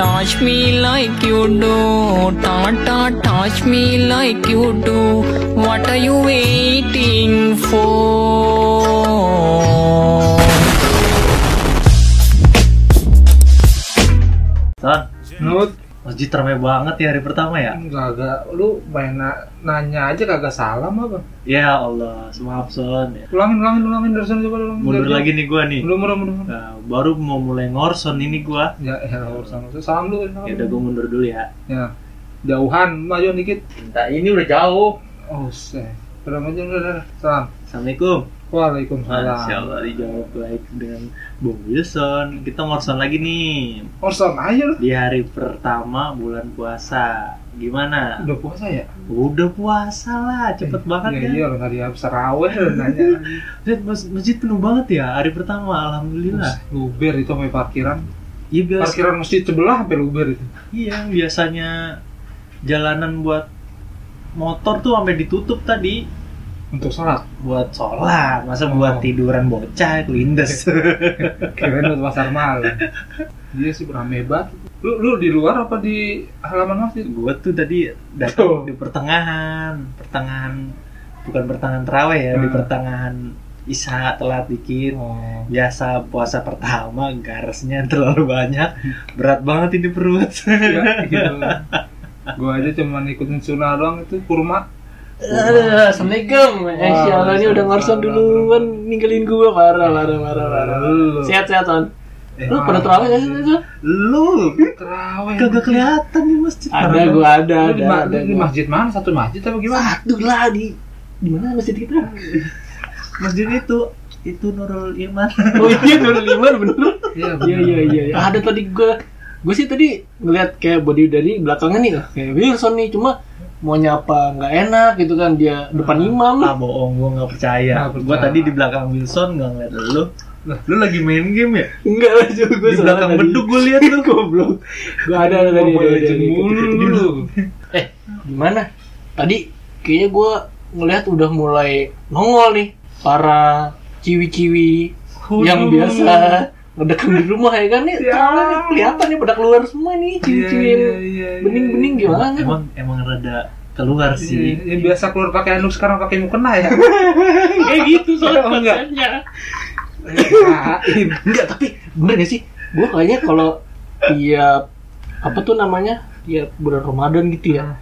touch me like you do. Tata, touch me like you do. What are you waiting for? Masjid ramai banget ya hari pertama ya? kagak lu main na- nanya aja kagak salam apa? Ya Allah, maaf Son. Ya. Ulangin, ulangin, ulangin dari sana coba ulangin. Mundur Dari- lagi nih gua nih. Belum, belum, belum. Nah, baru mau mulai ngorson ini gua. Ya, ya urusan. Salam dulu. salam Ya udah gua mundur dulu ya. Ya. Jauhan, maju dikit. Nah, ini udah jauh. Oh, seh. Udah maju udah, udah. Salam. Assalamualaikum. Waalaikumsalam. Masya Allah dijawab baik dengan Bung Wilson. Kita ngorson lagi nih Orson aja lu. di hari pertama bulan puasa. Gimana? Udah puasa ya? Udah puasa lah, cepet banget ya. kan? Iya, orang tadi habis lu nanya. Lihat mas- masjid penuh banget ya hari pertama, alhamdulillah. Luber itu sampai parkiran. Iya biasa. Parkiran masjid sebelah sampai luber itu. Iya, biasanya jalanan buat motor tuh sampai ditutup tadi Untuk sholat. buat sholat, masa Oh. buat tiduran bocah kelindes. Kirain buat pasar malam. Iya sih rame banget. Lu, lu di luar apa di halaman masjid? Gua tuh tadi Oh. datang di pertengahan, pertengahan bukan pertengahan terawih ya, di Hmm. pertengahan Isya telat dikit. Oh. Biasa puasa pertama garesnya terlalu banyak, berat banget ini perut. Ya, gitu. Gua aja cuman ikutin sunnah doang itu kurma. Aduh, Assalamualaikum. Eh, ini udah ngorson duluan ninggalin gua parah, parah, parah, parah. Sehat, sehat, Son. Eh, Lu pada terawih gak sih? Lu Terawih. kagak kelihatan di masjid. Ada, gua ada, ada, ada. di masjid mana? Satu masjid apa gimana? Satu lah di di mana masjid kita? masjid itu itu Nurul Iman Oh iya, Nurul Iman bener. Iya, Iya, iya, iya. iya. Ada tadi gua gue sih tadi ngeliat kayak body dari belakangnya nih kayak Wilson nih cuma mau nyapa nggak enak gitu kan dia depan imam. ah bohong gua nggak percaya. Gua percaya. tadi di belakang Wilson nggak ngeliat lu. Lu lagi main game ya? Enggak lah juga gue di belakang beduk gua lihat lu. Goblok. Gue ada ada tadi ada, ada, Legends ada. mulu lu. eh gimana? Tadi kayaknya gue ngelihat udah mulai nongol nih para ciwi-ciwi yang biasa ngedekam di rumah ya kan? Nih Ya. nih, kelihatan nih pada keluar semua nih Iya, yang iya, iya, bening-bening gimana emang emang rada keluar sih. Yang biasa keluar pakai anduk sekarang pakai mukena ya. kayak gitu soalnya Oh, enggak. enggak. Tapi bener gak sih? Gue kayaknya kalau tiap apa tuh namanya? Tiap bulan Ramadan gitu ya.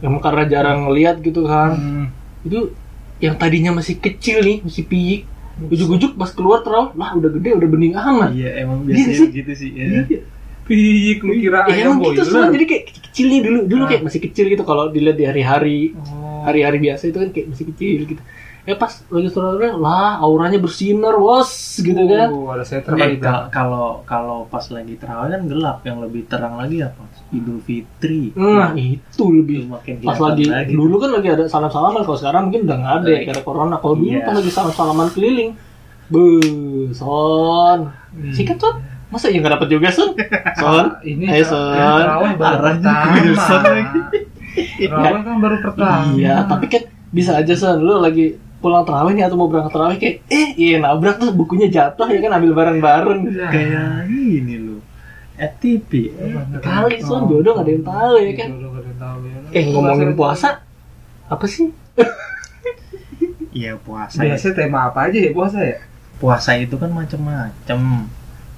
Emang karena jarang ngeliat gitu kan. Hmm. itu yang tadinya masih kecil nih masih piyik ujuk-ujuk pas keluar terus lah udah gede udah bening amat iya emang Iya biasanya sih. begitu sih ya. Iya. Piyik lu kira Ya, ayam emang gitu soalnya jadi kayak kecil dulu dulu Ah. kayak masih kecil gitu kalau dilihat di hari-hari Oh. hari-hari biasa itu kan kayak masih kecil gitu ya pas lagi sore lah auranya bersinar wos gitu kan. Oh, ada setter Eh, ka- kalau kalau pas lagi terawih kan gelap yang lebih terang lagi apa? Idul Fitri. Nah itu lebih. makin pas lagi, lagi. dulu kan lagi ada salam salaman kalau sekarang mungkin udah nggak ada ya karena corona. Kalau dulu Iya. pas lagi salam salaman keliling. Be son. Sikat son? Masa ya nggak dapet juga son? Son. Ini Ayo, tra- Son. yang terawih baru pertama. lagi. Terawih kan baru pertama. iya tapi kan bisa aja son lu lagi pulang terawih nih atau mau berangkat terawih kayak eh iya nabrak tuh bukunya jatuh ya kan ambil bareng-bareng Iya. kayak ini lu FTP kali son jodoh nggak ada yang tahu ya kan Jodoh ada yang tahu ya. eh ngomongin puasa apa sih Iya puasa ya. Biasa tema apa aja ya puasa ya? Puasa itu kan macam-macam.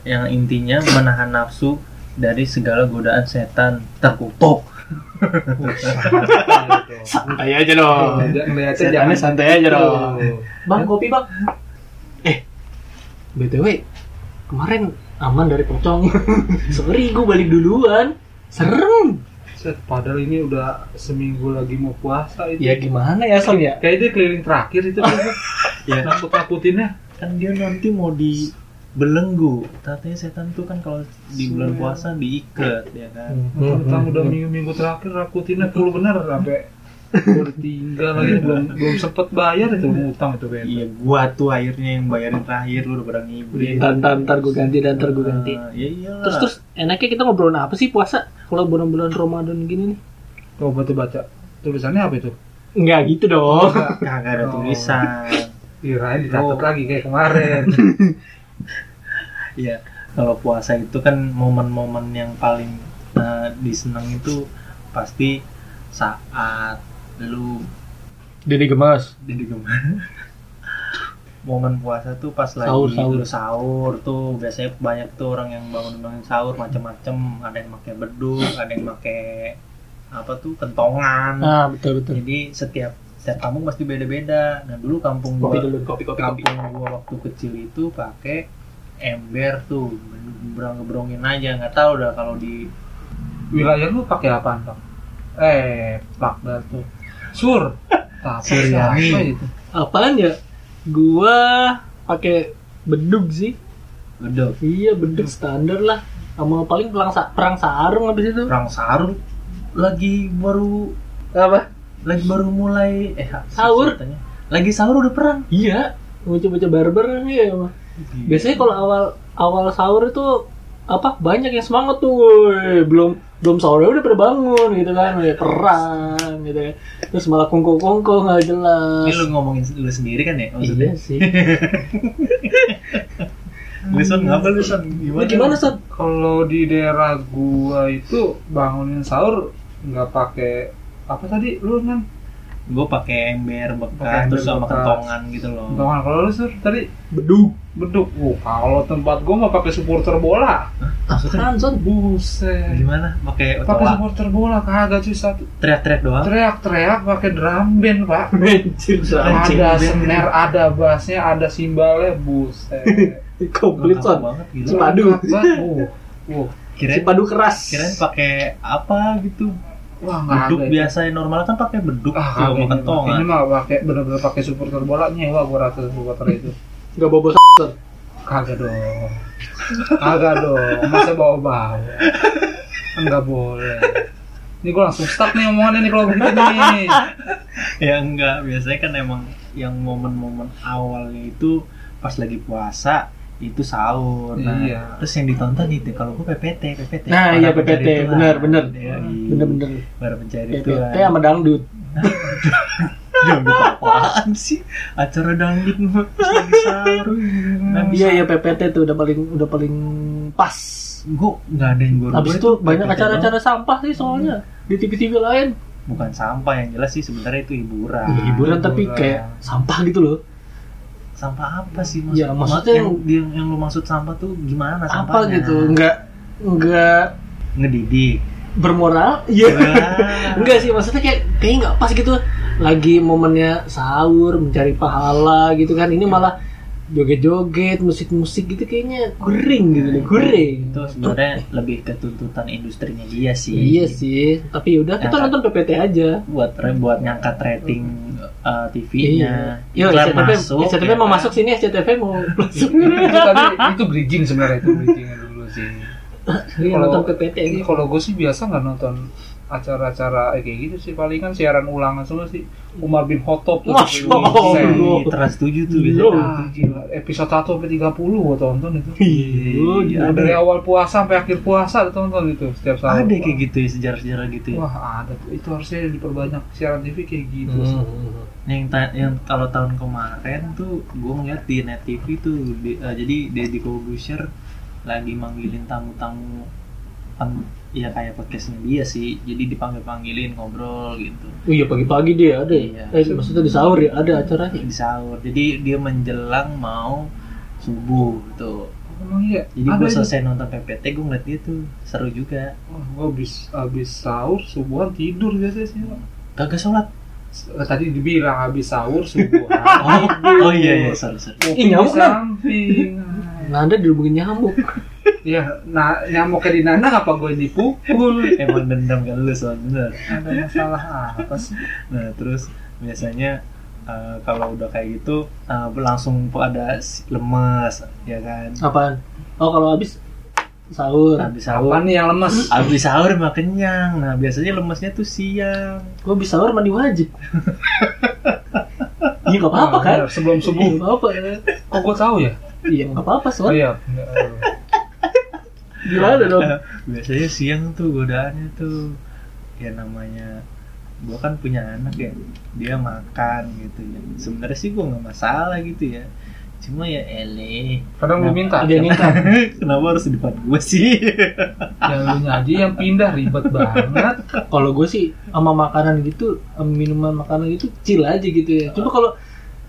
Yang intinya menahan nafsu dari segala godaan setan terkutuk. Santai aja dong Setannya santai aja dong. Tuh. Bang, kopi bang. Eh, btw, kemarin aman dari pocong. Sorry, gue balik duluan. Serem. Set, padahal ini udah seminggu lagi mau puasa itu. Ya gimana ya Son ya? Kayak itu keliling terakhir itu. Ya. Nakut nakutinnya. Kan dia nanti mau dibelenggu. Katanya setan tuh kan kalau di bulan puasa diikat ya kan. Tentang udah minggu-minggu terakhir nakutinnya full bener sampai tinggal lagi belum belum sempet bayar itu ngutang itu kayak. Iya, gua tuh akhirnya yang bayarin terakhir lu udah pada ngibrit. Dan ntar, ntar gue ganti, dan ntar ganti. Ah, ya iyalah. Terus terus enaknya kita ngobrolin apa sih puasa? Kalau bulan-bulan Ramadan gini nih? Coba tuh baca tulisannya apa itu? Enggak gitu dong. kagak ada Oh. tulisan. Kirain dicatat lagi kayak kemarin. Iya, kalau puasa itu kan momen-momen yang paling eh, diseneng itu pasti saat lu Dede gemas. jadi gimana momen puasa tuh pas lagi Sahur, sahur. sahur tuh biasanya banyak tuh orang yang bangun bangun sahur macem-macem ada yang pakai beduk ada yang pakai apa tuh kentongan Ah betul betul. jadi setiap setiap kampung pasti beda-beda nah dulu kampung Kopi gua dulu, kopi kopi kopi. kampung gua waktu kecil itu pakai ember tuh berang gebrongin aja nggak tahu dah kalau di Wilayah lu pakai apaan, Pak? Eh, Pak Datu. Sur. Apa Suryani. apa itu? Apaan ya? Gua pakai bedug sih. beduk Iya bedug standar lah. Sama paling perang sa perang sarung habis itu. perang sarung lagi baru Apa? lagi baru mulai eh Sahur. lagi sahur udah perang Iya. Baca-baca barber ya. Mah. Biasanya kalau awal awal sahur itu apa banyak yang semangat tuh woi. belum belum sahur udah pada bangun gitu kan. Woi, perang gitu kan terus malah kongko kongko nggak jelas. Ini lu ngomongin lu sendiri kan ya iya maksudnya sih. Lu son ngapa Lu gimana? Sat? Kalau di daerah gua itu bangunin sahur nggak pakai apa tadi lu kan gue pakai ember bekas terus sama bekas. kentongan gitu loh Kentongan kalau lu sur tadi bedug beduk. Oh, kalau tempat gua mah pakai supporter bola. maksudnya apaan son Buset. gimana pakai Pakai supporter bola kagak cuy satu. teriak-teriak doang Teriak-teriak pakai drum band, Pak. Anjing. Ada snare, ada bassnya, ada simbalnya, buset. komplit banget gitu Cipadu. Uh, uh. kirain Cipadu keras kirain pakai apa gitu Wah, nggak beduk ada. biasa yang normal kan pakai beduk Ah, tuh sama kagak ini, mah. ini pakai bener-bener pakai supporter bola nyewa gua rata supporter itu. nggak bobo son Kagak dong. Kagak dong. Masa bawa-bawa. Enggak boleh. Ini gue langsung stuck nih omongannya nih kalau begini. ya enggak biasanya kan emang yang momen-momen awalnya itu pas lagi puasa itu sahur. Nah Iya. terus yang ditonton itu kalau gue PPT PPT Nah, iya, PPT, Tuhan. benar, benar. Iya, iya. bener-bener para pencari itu PPT sama dangdut. Dangdut apaan sih? Acara dangdut lagi sahur. Nggak iya bisa. iya PPT tuh udah paling udah paling pas. Gue nggak ada yang gue habis itu banyak acara-acara sampah sih soalnya. Di TV-TV lain. Bukan sampah yang jelas sih sebenarnya itu hiburan. Hiburan tapi kayak sampah gitu loh sampah apa sih maksud, Ya, maksudnya yang, yang yang lu maksud sampah tuh gimana apa sampahnya? gitu nggak nggak ngedidik. bermoral? Iya. Wah. enggak sih maksudnya kayak kayaknya nggak pas gitu. Lagi momennya sahur mencari pahala gitu kan. Ini malah joget-joget musik-musik gitu kayaknya guring gitu deh guring itu sebenarnya lebih ke tuntutan industrinya dia sih. Iya sih tapi udah kita nonton PPT aja. Buat buat ngangkat rating uh, TV-nya Yo, Iklan SCTV, masuk, SCTV ya mau kan? masuk sini, SCTV mau masuk. itu tadi itu bridging sebenarnya itu bridgingnya dulu sih. Iya, Kalau- nonton PPT Ini kalau gue sih biasa nggak nonton acara-acara eh, kayak gitu sih. Paling kan siaran ulangan semua sih. Umar bin Khattab tuh. Masya. Allah. Di Trans 7 tuh Gila. biasanya. Ah, gila. episode 1 sampai 30 gue tonton itu. Iya, Iya, dari awal puasa sampai akhir puasa tonton itu setiap sahur. Ada kayak gitu ya sejarah-sejarah gitu ya? Wah ada tuh. Itu harusnya diperbanyak. Siaran TV kayak gitu Hmm. yang ta- yang kalau tahun kemarin tuh gue ngeliat di net TV tuh di- eh, jadi Deddy Corbuzier lagi manggilin tamu-tamu ya kayak podcastnya dia sih. Jadi dipanggil panggilin ngobrol gitu. Oh iya pagi-pagi dia ada ya. Iya. Eh, maksudnya di sahur ya? Ada acaranya. di sahur. Jadi dia menjelang mau subuh tuh emang iya. Jadi gue selesai nonton PPT gue ngeliat dia tuh seru juga. Wah, gue habis habis sahur subuhan tidur biasanya sih kagak sholat? Tadi dibilang habis sahur subuhan oh, oh iya iya sorry sorry. Ih, nyamuk, samping Nanda dihubungin nyamuk. Ya nah nyamuknya di nana apa gue dipukul emang dendam kan lu soal bener ada masalah apa sih Nah terus biasanya eh, kalau udah kayak gitu eh, langsung pada si- lemas ya kan. Apaan? Oh kalau habis sahur. Habis apa sahur, nih yang lemes habis sahur mah kenyang. Nah biasanya lemesnya tuh siang. Gua habis sahur mandi wajib. Iya nggak apa-apa kan? Bener, sebelum Iya, subuh nggak apa-apa. kok gue tahu ya Iya nggak apa-apa oh soal. iya Gimana dong? biasanya siang tuh godaannya tuh ya namanya gua kan punya anak ya dia makan gitu ya sebenarnya sih gua nggak masalah gitu ya cuma ya ele Kadang lu minta. Yang minta. kenapa harus di depan gue sih Ya lu aja yang pindah ribet banget. Kalau gue sih sama makanan gitu, minuman makanan gitu chill aja gitu ya. Cuma kalau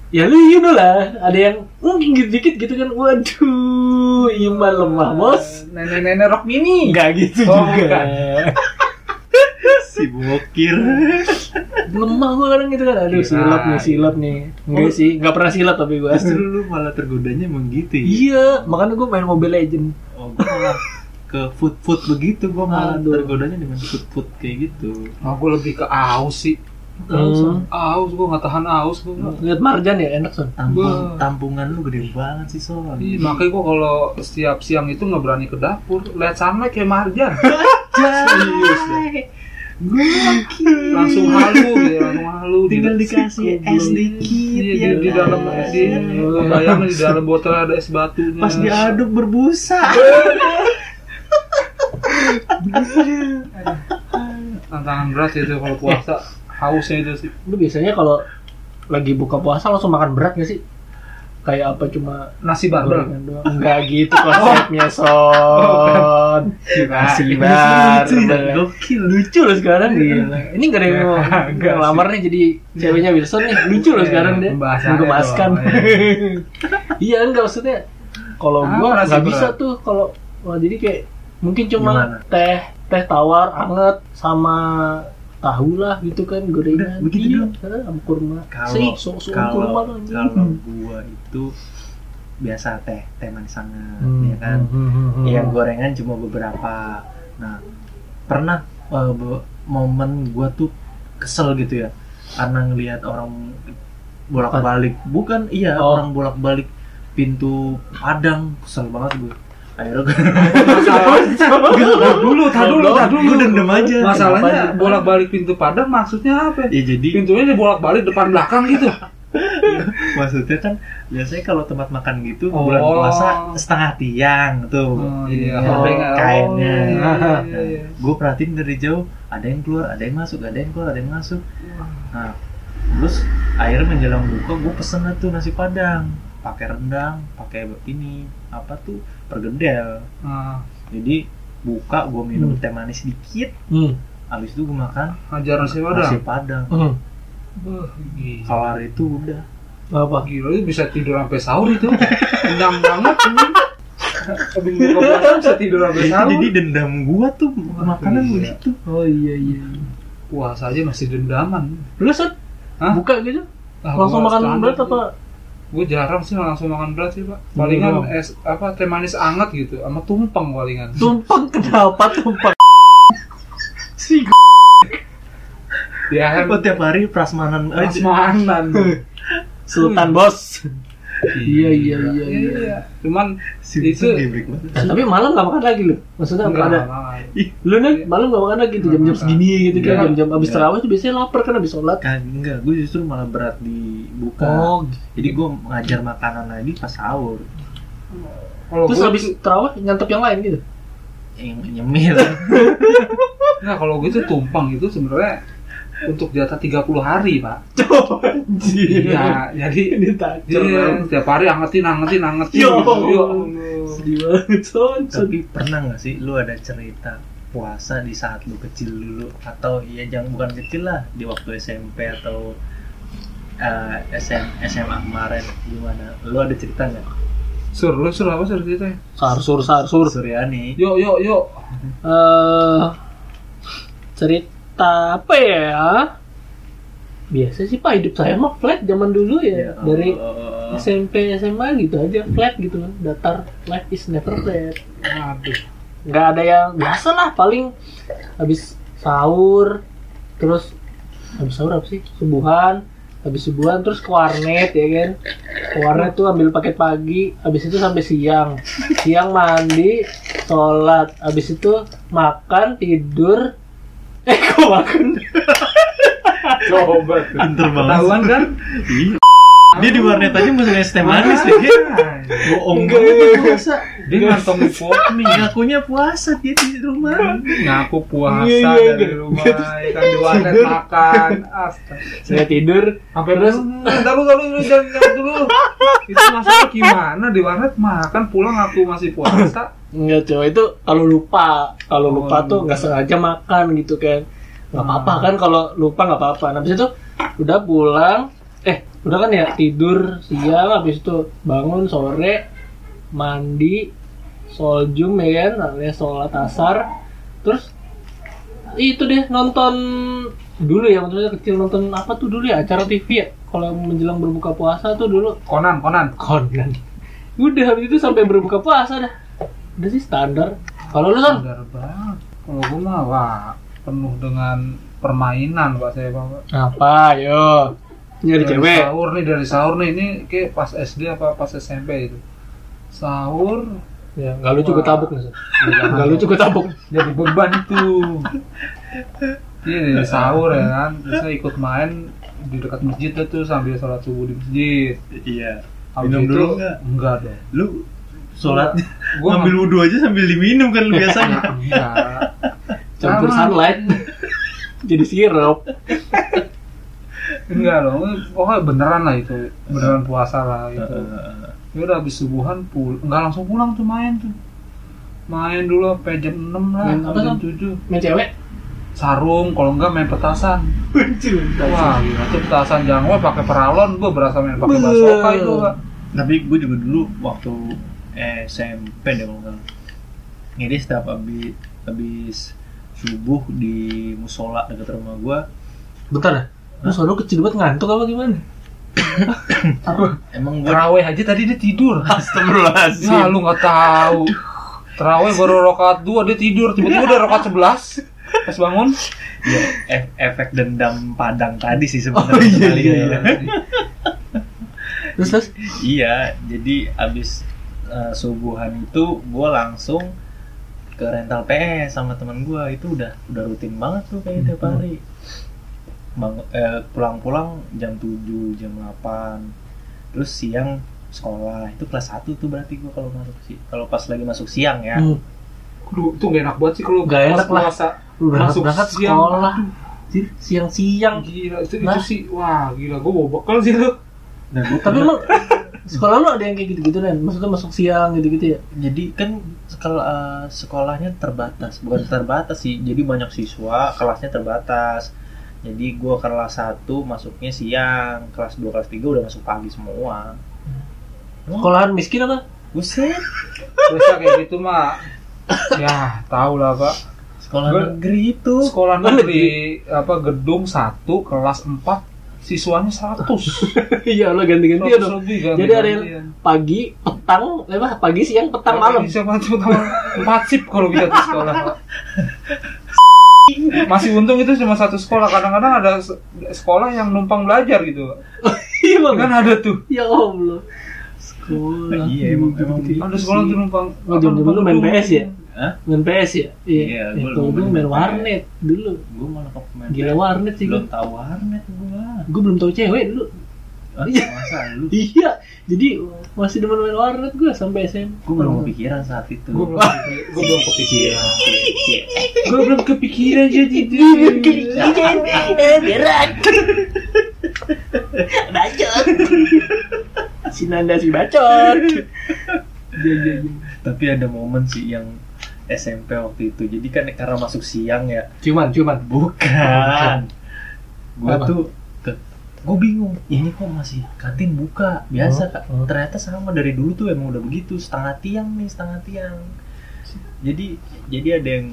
ya lu you know lah, ada yang mungkin dikit gitu kan, waduh, iman lemah bos. Nenek-nenek rok mini. Enggak gitu Oh, juga. si bokir lemah gue kadang gitu kan, aduh silap nih, silap nih. Enggak sih, enggak pernah silap tapi gue. justru lu malah tergodanya emang gitu ya Iya, makanya gue main Mobile Legend. oh gue malah ke food food begitu gue malah Aduh. tergodanya dengan food food kayak gitu Oh, gue lebih ke aus sih. Hmm. Aus, gue nggak tahan aus gue. Lihat Marjan ya enak son. Tampung, Wah. tampungan lu gede banget sih soal Ih, makanya gue kalau setiap siang itu nggak berani ke dapur. Lihat sunlight kayak marjan. Serius deh. Langsung halu gitu, langsung halu. tinggal Di- dikasih es dikit Iya, ya di, di kan? dalam di bayangin di dalam botol ada es batunya. pas diaduk berbusa tantangan berat itu kalau puasa hausnya itu sih. Lu biasanya kalau lagi buka puasa langsung makan berat gak sih? Kayak apa cuma Nasi doang? Enggak gitu konsepnya son. Nasi lucu ya, gokil Lucu loh sekarang gila. Ini gak ada yang mau ngelamar nih jadi ceweknya Wilson nih. Lucu loh Iya, sekarang dia. pembahasannya Menggemaskan. doang, Iya enggak maksudnya. Kalau Apa gua nggak bisa tuh kalau jadi kayak mungkin cuma Gimana? teh teh tawar anget sama tahu lah gitu kan gorengan Udah, begitu iya, doang. sama kurma kalau kalau kalau gua itu biasa teh teh manis hangat Hmm, ya kan? hmm, hmm, hmm. yang gorengan cuma beberapa. Nah pernah be- momen gua tuh kesel gitu ya karena ngelihat orang bolak balik bukan iya Oh. orang bolak balik pintu padang kesel banget gue akhirnya gue Tar dulu, tar dulu, tar dulu. Dendam aja. Masalahnya Dendam aja. bolak-balik pintu padang maksudnya apa? ya jadi Pintunya dibolak-balik depan belakang gitu. maksudnya kan biasanya kalau tempat makan gitu Oh. bulan puasa setengah tiang tuh Oh, iya. Hordengnya. kainnya Oh, iya, iya, iya. gue perhatiin dari jauh ada yang keluar ada yang masuk ada yang keluar ada yang masuk nah terus akhirnya menjelang buka gue pesen tuh nasi padang pakai rendang pakai ini apa tuh pergedel Nah, jadi buka gue minum Hmm. teh manis dikit hmm. habis itu gue makan ngajar nasi nasi padang. padang hmm. Gila. kelar itu udah apa Gila lu bisa tidur sampai sahur itu. Kenyang banget. hmm. Buka puasa bisa tidur sampai Itu sahur. jadi dendam gua tuh makanan gila. begitu oh iya iya puasa aja masih dendaman. lu set Hah? buka gitu Ah, langsung makan berat apa Gue jarang sih langsung makan berat sih pak. Palingan Hmm. es apa teh manis anget gitu, sama tumpeng palingan. tumpeng kenapa tumpeng si Ya kan tiap hari prasmanan prasmanan. sultan bos iya iya iya iya Iya. Cuman Si Itu-. Nah, tapi malam gak makan lagi lu maksudnya enggak ada lu nih malam gak makan lagi tuh jam-jam Nggak segini gitu kan Nggak. jam-jam abis Nggak. terawih tuh biasanya lapar kan abis sholat Kan enggak, gue justru malah berat di buka. oh Jadi gue ngajar makanan lagi pas sahur. Kalau terus abis terawih nyantap yang lain gitu Yang nyemil. Nah, kalau gitu tumpeng itu sebenarnya untuk jatah 30 hari, Pak. Iya, jadi ini tak Iya, setiap hari angetin, angetin, angetin. Yo. Allah. sedih banget son Tapi pernah nggak sih lu ada cerita puasa di saat lu kecil dulu atau ya jangan bukan kecil lah di waktu SMP atau eh, SM, SMA kemarin gimana? Lu ada cerita nggak? Sur, lu sur apa sur ceritanya? sarsur sarsur Suryani. Yuk, yuk, yuk. eh cerita apa ya? Biasa sih pak hidup saya mah flat zaman dulu ya. Dari Allah. SMP SMA gitu aja flat gitu kan. Datar life is never flat. Aduh. nggak ada yang biasa lah paling habis sahur terus habis sahur apa sih? Subuhan habis subuhan terus ke warnet ya kan? Ke warnet tuh ambil paket pagi habis itu sampai siang. Siang mandi sholat. Habis itu makan tidur eh kok makan Coba tuh. Pinter banget. Ketahuan kan? Iya. dia di warnet aja musuhnya es teh manis deh dia bohong Enggak, banget dia puasa Dia ngantongin pop mie. ngakunya puasa dia di rumah Ngaku puasa Iya, iya, dari rumah. Kan di warnet makan. Astaga. Saya tidur Sampai terus Bentar lu, lu, lu, jangan jangan dulu. Itu masalah gimana di warnet makan pulang aku masih puasa. Enggak coy, itu kalau lupa Kalau Oh, lupa tuh lupa. nggak sengaja makan gitu kan nggak apa-apa kan kalau lupa nggak apa-apa. Nah, habis itu udah pulang eh udah kan ya tidur siang habis itu bangun sore mandi soljum ya kan alias sholat asar. Terus itu deh nonton dulu ya maksudnya kecil nonton apa tuh dulu ya acara TV ya? Kalau menjelang berbuka puasa tuh dulu. Konan, Konan. Conan. Udah habis itu sampai berbuka puasa dah udah sih standar kalau lu son Bener banget. Kalau gue mah wah penuh dengan permainan pak saya pak. apa yo nyari Dari cewek Sahur nih dari sahur nih ini kayak pas SD apa pas SMP itu. Sahur ya nggak lucu gue tabuk nih nggak lucu gue tabuk jadi beban itu. Iya dari sahur ya kan, terus saya ikut main di dekat masjid itu tuh sambil sholat subuh di masjid. iya Habis Minum itu- dulu nggak? Enggak dong. lu sholat Gua ngambil wudhu aja sambil diminum kan biasanya Enggak. campur sunlight jadi sirup Enggak loh, pokoknya beneran lah itu, beneran puasa lah itu. Ya udah habis subuhan pul, enggak langsung pulang tuh main tuh. Main dulu sampai jam 6 lah, Main apa, sampai jam? 7. main cewek Sarung, kalau enggak main petasan. Wah, gila tuh petasan Jawa pakai peralon, gua berasa main pakai basoka itu, Kak. tapi gue juga dulu waktu SMP deh kalau nggak salah. jadi setiap habis habis subuh di musola dekat rumah gue bentar dah lu soalnya kecil banget ngantuk apa gimana? Emang gue Terawih aja tadi dia tidur. Astagfirullahaladzim. Ya lu nggak tahu. Terawih baru rokaat 2 dia tidur, tiba-tiba udah rokaat 11. Pas bangun, ya, e- efek dendam padang tadi sih Oh, sebenarnya sekali ya. terus terus? Iya jadi abis eh, subuhan itu gue langsung ke rental PS sama teman gue itu udah udah rutin banget tuh kayak tiap Hmm. hari Bang, eh, pulang-pulang jam 7 jam 8 terus siang sekolah itu kelas 1 tuh berarti gue kalau masuk sih kalau pas lagi masuk siang ya hmm. Aduh, itu gak enak banget sih kalau Nggak pas enak lah. Masuk berangkat siang. sekolah siang-siang Gila, itu, Nah. itu sih, wah gila, gue bawa bekal sih lu. Nah, tapi emang sekolah lu ada yang kayak gitu-gitu kan maksudnya masuk siang gitu-gitu ya? Jadi kan sekol- eh, sekolahnya terbatas. Bukan terbatas sih jadi banyak siswa kelasnya terbatas. Jadi gua kelas 1 masuknya siang kelas 2 kelas 3 udah masuk pagi semua. Sekolahan miskin apa? Buset. Biasa kayak gitu mah. Ya, tau lah, Pak. sekolah negeri itu. Sekolah negeri apa gedung 1 kelas 4 siswanya 100. iya lo ganti-ganti 100 dong lebih kan. jadi ada yang pagi petang apa pagi siang petang malam Bisa banget pertama empat sip kalau bisa di sekolah. Masih untung itu cuma satu sekolah. Kadang-kadang ada se- sekolah yang numpang belajar gitu. iya Kan ada tuh. ya allah sekolah iya emang emang Ada sekolah tuh numpang. Oh, lu main PS ya? Hah? main PS ya? Iya, iya gua kalau dulu gue main main PS. warnet dulu. Gua malah ke pemain gila warnet sih belum gue tahu warnet gua. Gue belum tahu cewek dulu. Ah, Iya. masa lu? Iya. Jadi masih demen main warnet gue sampai SM gua belum kepikiran saat itu. Gue belum, gue belum kepikiran. Gue belum kepikiran jadi itu. eh berat. Bacot. Si Nanda si bacot. Iya iya iya. Tapi ada momen sih yang SMP waktu itu. Jadi kan karena masuk siang ya. Cuman cuman. Bukan. Gue tuh gue bingung ini kok masih kantin buka? Biasa Oh, kak. oh. ternyata sama. Dari dulu tuh emang udah begitu. Setengah tiang nih setengah tiang. Jadi jadi ada yang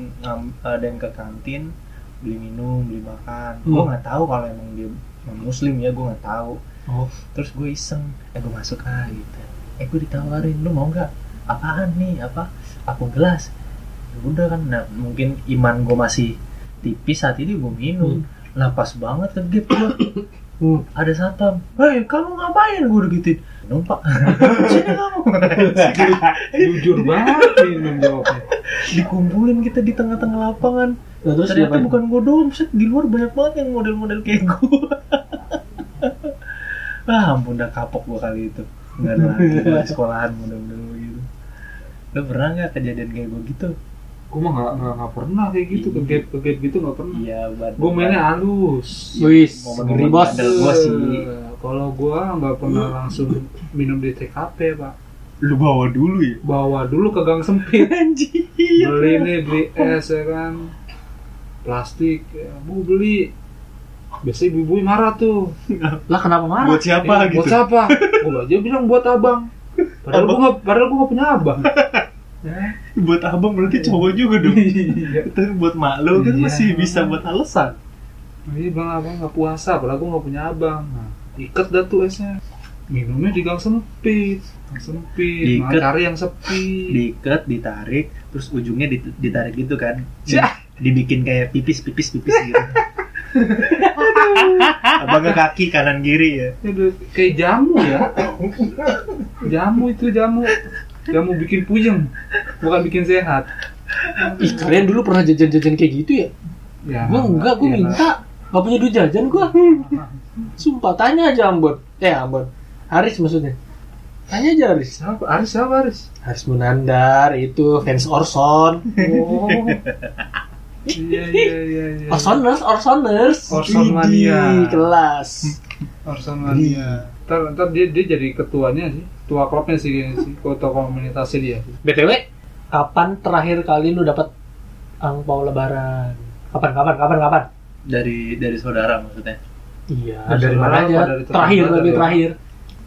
ada yang ke kantin beli minum beli makan. Gue Hmm. nggak tahu kalau emang dia muslim ya gue nggak tahu. Oh. Terus gue iseng eh gue masuk ah gitu. Eh gue ditawarin lu mau nggak? Apaan nih? Apa? Aku gelas Ya udah kan nah, mungkin iman gue masih tipis saat ini gue minum. Lah pas banget ke gap gue hmm. ada satpam. Hei kamu ngapain? gue udah gituin numpak. Sini kamu. Jujur banget minum jawabnya. dikumpulin kita di tengah-tengah lapangan. Nah, terus ternyata bukan gue doang set di luar banyak banget yang model-model kayak gue ah ampun udah kapok gua kali itu. Nggak ada lagi sekolahan mudah-mudahan begitu lo pernah nggak kejadian kayak gue gitu Gue mah nggak nggak nggak pernah kayak gitu ke gap ke gap gitu nggak pernah. iya buat Gue mainnya halus. Wis, ngeri bos. gua sih Kalau gua nggak pernah langsung minum di TKP pak. lu bawa dulu ya Bawa dulu ke gang sempit. anjir beli nih beli es ya kan. Plastik. Ya, Bu beli. Biasanya ibu-ibu marah tuh. Lah kenapa marah? buat siapa Eh, gitu Buat siapa? Gue aja bilang buat abang. Padahal gue nggak, padahal gue nggak punya abang. Ya. buat abang berarti cowok juga dong Iya. itu buat mak lo kan Iya. masih bisa buat alasan Iya bang abang nggak puasa, padahal gue nggak punya abang. Nah, ikat dah tuh esnya. Minumnya di gang sempit, gang sempit. Nah, Diikat. cari yang sepi. diikat ditarik terus ujungnya dit- ditarik gitu kan Cah. dibikin kayak pipis pipis pipis gitu abangnya kaki kanan kiri ya Aduh, kayak jamu ya. jamu itu jamu. Jamu bikin puyeng, bukan bikin sehat. Ih kalian dulu pernah jajan-jajan kayak gitu ya? Ya, Gua enggak, gua ya, minta. Gak punya duit jajan gua. Sumpah tanya aja Ambon. Eh Ambon. Haris maksudnya. Tanya aja Haris. Siapa? Aris siapa Aris? Haris Munandar itu fans Orson. Oh. Iya iya iya. iya. Orsoners, Orsoners. Orson Mania. kelas. Orson Mania. Ntar, ntar dia, dia jadi ketuanya sih, ketua klubnya sih kayaknya sih, ketua komunitasnya dia. BTW, kapan terakhir kali lu dapat angpau lebaran? Kapan kapan kapan kapan? dari dari saudara maksudnya Iya, Dari dari mana aja? dari terakhir lebih terakhir.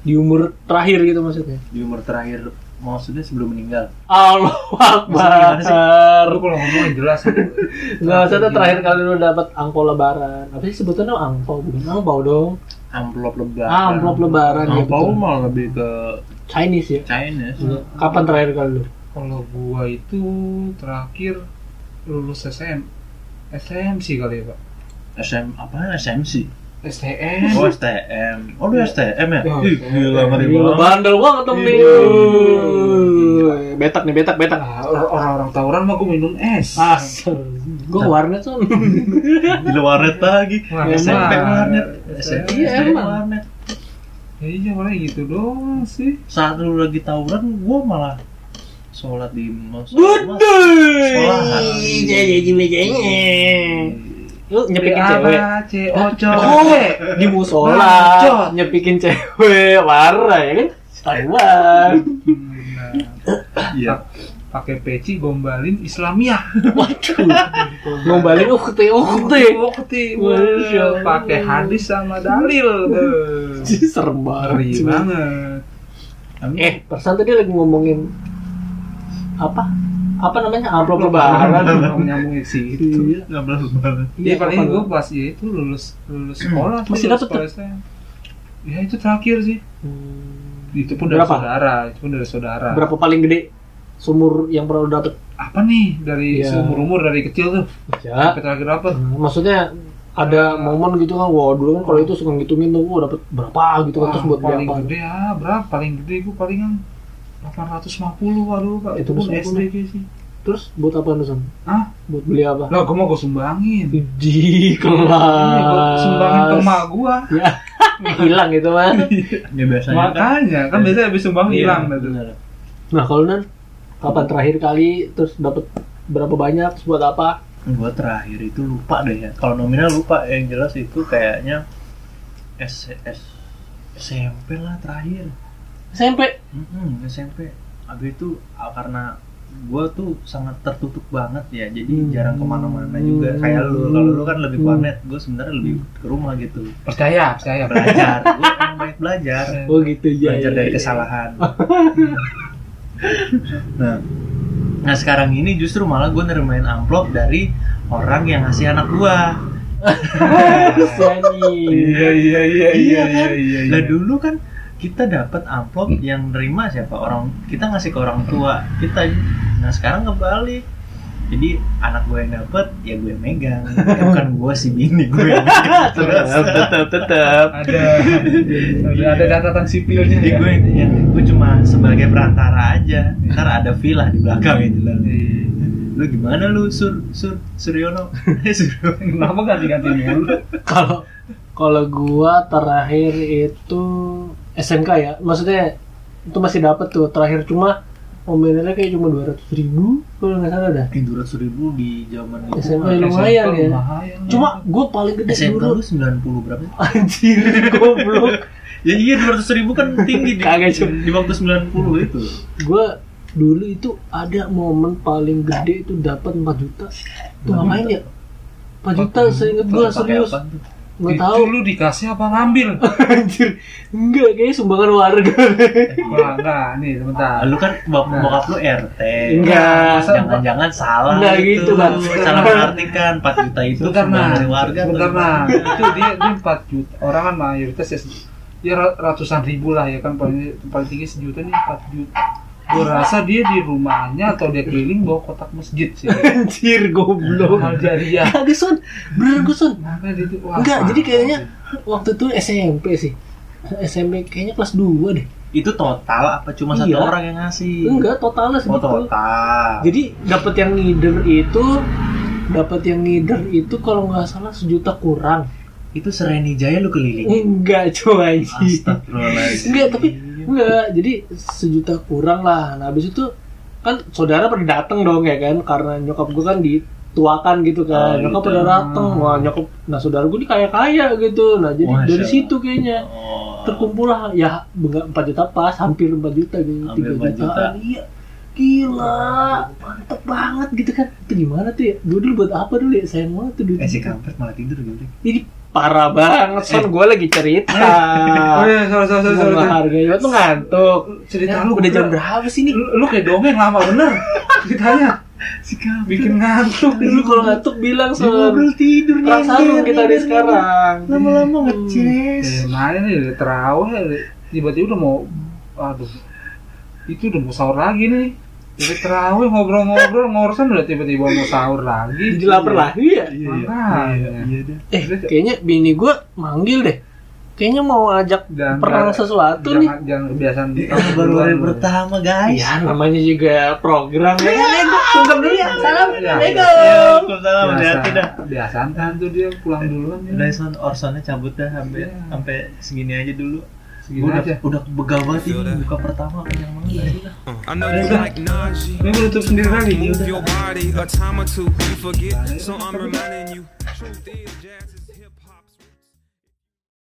Di umur terakhir gitu maksudnya. di umur terakhir maksudnya sebelum meninggal Allah? Akbar. Lu kalau ngomong jelas itu. Enggak, maksudnya terakhir kali lu dapat angpau lebaran. Apa sih sebutannya angpau? Bukan angpau dong. amplop lebaran Ah, amplop lebaran ya amplop betul. malah lebih ke Chinese ya. Chinese. Kapan terakhir kali lu? Kalau gua itu terakhir lulus SM. SM sih kali ya, Pak. SM apa SMC STM. oh STM oh lu STM ya Oh, Ih, gila ngeri Gila, banget bandel banget nih. Iya. Betak nih, betak, betak. Nah, or- orang-orang tawuran mah gua minum es. Asal. Gue warnet son. di warnet lagi SMP warnet SMP Iya, emang. warnet Ya iya paling gitu doang sih. saat lu lagi tawuran gua malah sholat di masjid sekolahan Lu nyepikin cewek. C O C Oh, di musola nyepikin cewek warna ya kan? Taiwan. iya Pakai peci gombalin Islamiyah. Waduh. Ngombalin ukti ukti. Allah. Pakai hadis sama dalil. Eh, Serem banget. Eh, persan tadi lagi ngomongin apa? Apa namanya? Amplop lebaran. Mau nyambungin sih itu. nggak belas banget Iya paling kapan gue pas ya itu lulus lulus sekolah tuh, Masih sekolah STM. Ya itu terakhir sih. Hmm. Itu pun dari Berapa? saudara, itu pun dari saudara. Berapa paling gede sumur yang pernah lu dapet? Apa nih dari Iya. seumur umur dari kecil tuh Ya. sampai terakhir dapet? Nah, maksudnya ada momen gitu kan, wah dulu kan kalau itu suka ngitungin tuh, wah dapet berapa gitu kan, terus buat paling apa. gede ya berapa? Paling gede gue palingan 850 waduh pak Itu itu pun SD kayak sih Terus buat apa Nusan? Hah? Buat beli apa? lah gue mau gue sumbangin Di Iya, gue sumbangin ke kelas. emak gue Ya, hilang gitu mah. ya biasanya kan makanya kan biasanya habis sumbang hilang bener. Nah kalau Nan, kapan terakhir kali terus dapet berapa banyak, terus buat apa? gua terakhir itu lupa deh ya kalau nominal lupa yang jelas itu kayaknya S, S SMP lah terakhir SMP. Mm-mm, SMP abis itu ah, karena gua tuh sangat tertutup banget ya jadi Hmm. jarang ke mana-mana juga. Kayak lu kalau lu kan lebih ke Hmm. warnet gue sebenarnya lebih ke rumah gitu. Percaya percaya. Belajar. Gue emang baik belajar. Oh gitu ya. belajar dari kesalahan. Nah nah sekarang ini justru malah gue nerimain amplop dari orang yang ngasih anak gua. Iya iya iya iya kan? lah dulu kan kita dapat amplop yang nerima siapa orang kita ngasih ke orang tua kita. Nah sekarang kebalik. Jadi anak gue yang dapat ya gue yang megang. Ya, bukan gue si bini gue yang terus tetap tetap. ada. Ada. Ada catatan sipilnya jadi ya. gue yang gue cuma sebagai perantara aja. Ntar ada villa di belakang itu lah lu gimana lu sur? Sur suryono? Suryono. Kenapa ganti ganti mulu? Kalau Kalau gua terakhir itu SMK ya, maksudnya itu masih dapat tuh terakhir cuma nominalnya kayak cuma dua ratus ribu kalau nggak salah dah. Dua ratus ribu di zaman itu. SMP mah. lumayan ya. lumayan. Cuma gua paling gede SMK dulu. lu 90 berapa? Anjir, goblok. Ya iya 200 ribu kan tinggi di, Kagak, di waktu 90 itu. Gua dulu itu ada momen paling gede itu dapat 4 juta. Tuh ngapain ya? 4 juta seinget gua Pakai serius. Nggak itu tahu. lu dikasih apa ngambil? Anjir. Enggak, kayaknya sumbangan warga. Wah, enggak, nih sebentar. Lu kan bok Nah. bokap lu RT. Enggak. Jangan-jangan salah Enggak gitu, Bang. Salah mengartikan 4 juta itu sumbangan nah, dari warga. sebentar nah. Itu dia dia 4 juta. Orang kan mayoritas ya, ya ra- ratusan ribu lah ya kan paling paling tinggi sejuta nih 4 juta. Gue rasa dia di rumahnya atau dia keliling bawa kotak masjid sih. Anjir, goblok. Hal jariah. Kagak Son, bener gue Son wah, Enggak, jadi kayaknya waktu itu SMP sih SMP kayaknya kelas 2 deh Itu total apa cuma satu Iya. orang yang ngasih? Enggak, totalnya Oh, segitu total. Jadi dapat yang ngider itu dapat yang ngider itu kalau nggak salah sejuta kurang itu Sereni Jaya lu keliling. Enggak coba Astagfirullahaladzim. Enggak, tapi enggak. Jadi sejuta kurang lah. Nah, habis itu kan saudara pada datang dong ya kan karena nyokap gue kan dituakan gitu kan. Oh, nyokap gitu. pada datang. Wah, nyokap nah saudara gue ini kaya-kaya gitu. Nah, jadi Masya dari situ kayaknya Oh. terkumpul lah ya 4 juta pas, hampir 4 juta gitu. Hampir 3 4 juta. Iya. Gila, mantep banget gitu kan. Itu gimana tuh ya? Dulu, dulu buat apa dulu ya? Sayang banget tuh duit. Eh si kampret malah tidur gitu. Ini parah banget, son. Gue lagi cerita. Oh iya, sorry, sorry, sorry, sorry. Sama harganya tuh ngantuk. Cerita Ya, lu udah jam berapa sih nih? Lu, lu kayak dongeng lama bener ceritanya. Si. Bikin ngantuk. Lu kalau ngantuk bilang Dia ngobrol tidur Perang sarung kita di sekarang. Lama-lama ngeces. Eh, mana nih terawih tiba-tiba udah mau aduh itu udah mau sahur lagi nih jadi terawih ngobrol-ngobrol ngorosan udah tiba-tiba mau sahur lagi Jadi lapar lagi ya? Iya, iya. Iya, iya. Eh, kayaknya bini gue manggil deh. Kayaknya mau ajak Dan perang jangan- sesuatu nih. jangan, jangan kebiasaan Kamu baru hari pertama guys. Iya, namanya juga program. Ya? Gue sungkem dulu ya. Salam. Iya. Assalamualaikum. Waalaikumsalam, hati-hati dah. biasaan kan tuh dia pulang duluan ya. Udah cabut dah sampai Iya. sampai segini aja dulu. Segini udah aja. udah begal banget ini buka pertama kenyang banget. I know you like Najee. ini gue tutup sendiri lagi? Move